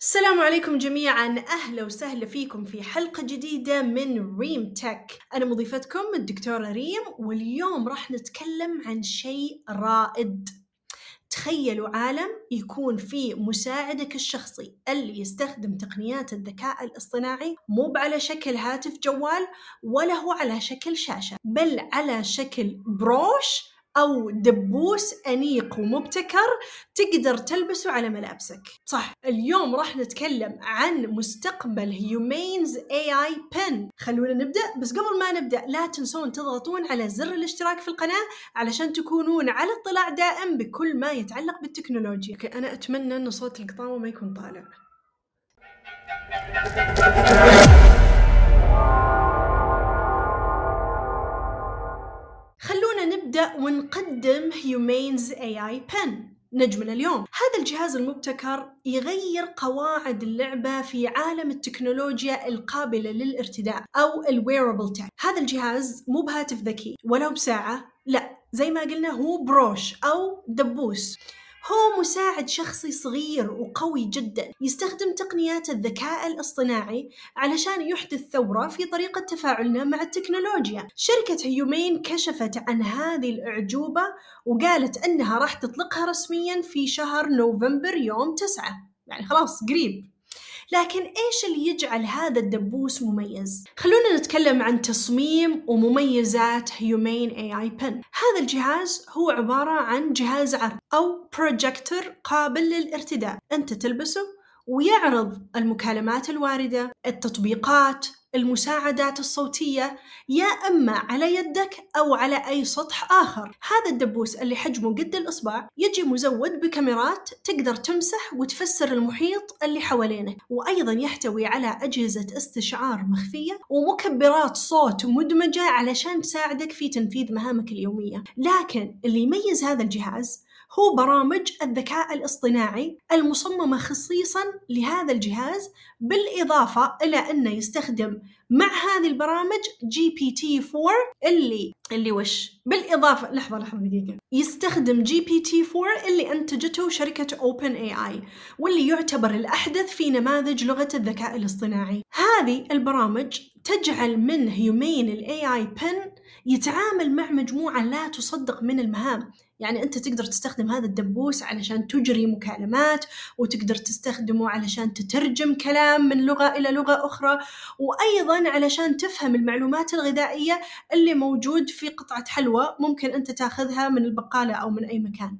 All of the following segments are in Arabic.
السلام عليكم جميعا. أهلا وسهلا فيكم في حلقة جديدة من ريم تك. أنا مضيفتكم الدكتورة ريم واليوم راح نتكلم عن شيء رائد. تخيلوا عالم يكون فيه مساعدك الشخصي اللي يستخدم تقنيات الذكاء الاصطناعي مو على شكل هاتف جوال ولا هو على شكل شاشة بل على شكل بروش أو دبوس أنيق ومبتكر تقدر تلبسه على ملابسك. صح اليوم راح نتكلم عن مستقبل Humane's AI Pin خلونا نبدأ بس قبل ما نبدأ لا تنسون تضغطون على زر الاشتراك في القناة علشان تكونون على اطلاع دائم بكل ما يتعلق بالتكنولوجيا. okay أنا أتمنى أن صوت القطاوة ما يكون طالع. Humane's AI Pin نجمنا اليوم هذا الجهاز المبتكر يغير قواعد اللعبة في عالم التكنولوجيا القابلة للارتداء أو ال wearable tech هذا الجهاز مو بهاتف ذكي ولا بساعة لا زي ما قلنا هو بروش أو دبوس. هو مساعد شخصي صغير وقوي جدا يستخدم تقنيات الذكاء الاصطناعي علشان يحدث ثورة في طريقة تفاعلنا مع التكنولوجيا. شركة Humane كشفت عن هذه الأعجوبة وقالت أنها راح تطلقها رسميا في شهر نوفمبر يوم تسعة. يعني خلاص قريب. لكن إيش اللي يجعل هذا الدبوس مميز؟ خلونا نتكلم عن تصميم ومميزات هيومين اي اي بن هذا الجهاز هو عبارة عن جهاز عرض أو بروجيكتور قابل للارتداء أنت تلبسه ويعرض المكالمات الواردة التطبيقات المساعدات الصوتية يا إما على يدك أو على أي سطح آخر. هذا الدبوس اللي حجمه قد الإصبع يجي مزود بكاميرات تقدر تمسح وتفسر المحيط اللي حوالينك وأيضا يحتوي على أجهزة استشعار مخفية ومكبرات صوت مدمجة علشان تساعدك في تنفيذ مهامك اليومية. لكن اللي يميز هذا الجهاز هو برامج الذكاء الاصطناعي المصممة خصيصا لهذا الجهاز بالإضافة إلى أنه يستخدم مع هذه البرامج GPT 4 اللي اللي وش؟ بالإضافة لحظة لحظة دقيقة. يستخدم GPT 4 اللي أنتجته شركة OpenAI واللي يعتبر الأحدث في نماذج لغة الذكاء الاصطناعي. هذه البرامج تجعل من Humane ال AI Pin يتعامل مع مجموعة لا تصدق من المهام. يعني أنت تقدر تستخدم هذا الدبوس علشان تجري مكالمات وتقدر تستخدمه علشان تترجم كلام من لغة إلى لغة أخرى وأيضا علشان تفهم المعلومات الغذائية اللي موجود في قطعة حلوى ممكن أنت تاخذها من البقالة أو من أي مكان.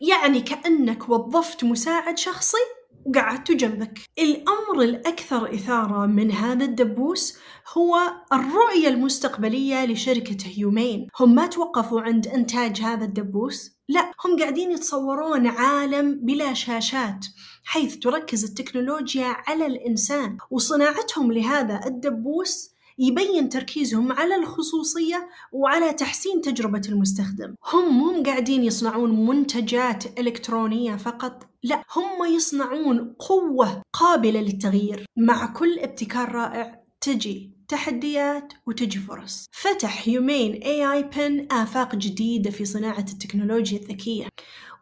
يعني كأنك وظفت مساعد شخصي وقعدت جنبك. الأمر الأكثر إثارة من هذا الدبوس هو الرؤية المستقبلية لشركة هيومين. هم ما توقفوا عند إنتاج هذا الدبوس؟ لا هم قاعدين يتصورون عالم بلا شاشات حيث تركز التكنولوجيا على الإنسان وصناعتهم لهذا الدبوس يبين تركيزهم على الخصوصية وعلى تحسين تجربة المستخدم. هم مو قاعدين يصنعون منتجات إلكترونية فقط لا هم يصنعون قوة قابلة للتغيير. مع كل ابتكار رائع تجي تحديات وتجي فرص. فتح يومين AI بن آفاق جديدة في صناعة التكنولوجيا الذكية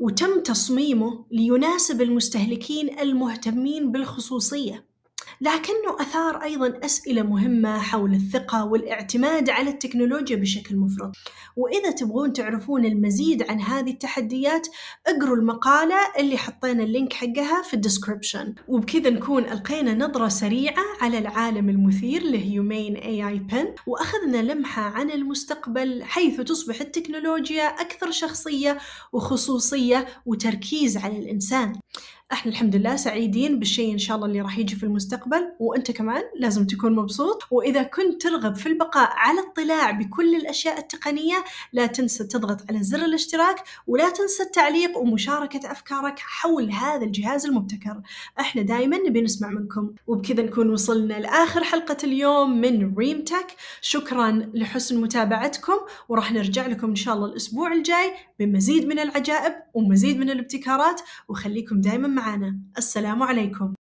وتم تصميمه ليناسب المستهلكين المهتمين بالخصوصية. لكنه أثار أيضا أسئلة مهمة حول الثقة والاعتماد على التكنولوجيا بشكل مفرط. وإذا تبغون تعرفون المزيد عن هذه التحديات اقروا المقالة اللي حطينا ال link حقها في ال description وبكذا نكون ألقينا نظرة سريعة على العالم المثير ل Humane AI Pin وأخذنا لمحة عن المستقبل حيث تصبح التكنولوجيا أكثر شخصية وخصوصية وتركيز على الإنسان. إحنا الحمد لله سعيدين بالشيء إن شاء الله اللي راح يجي في المستقبل وأنت كمان لازم تكون مبسوط. وإذا كنت ترغب في البقاء على اطلاع بكل الأشياء التقنية لا تنسى تضغط على زر الاشتراك ولا تنسى التعليق ومشاركة أفكارك حول هذا الجهاز المبتكر. إحنا دائما نبي نسمع منكم. وبكذا نكون وصلنا لآخر حلقة اليوم من ريم تك. شكرا لحسن متابعتكم وراح نرجع لكم إن شاء الله الأسبوع الجاي بمزيد من العجائب ومزيد من الابتكارات. وخليكم دائما معنا. السلام عليكم.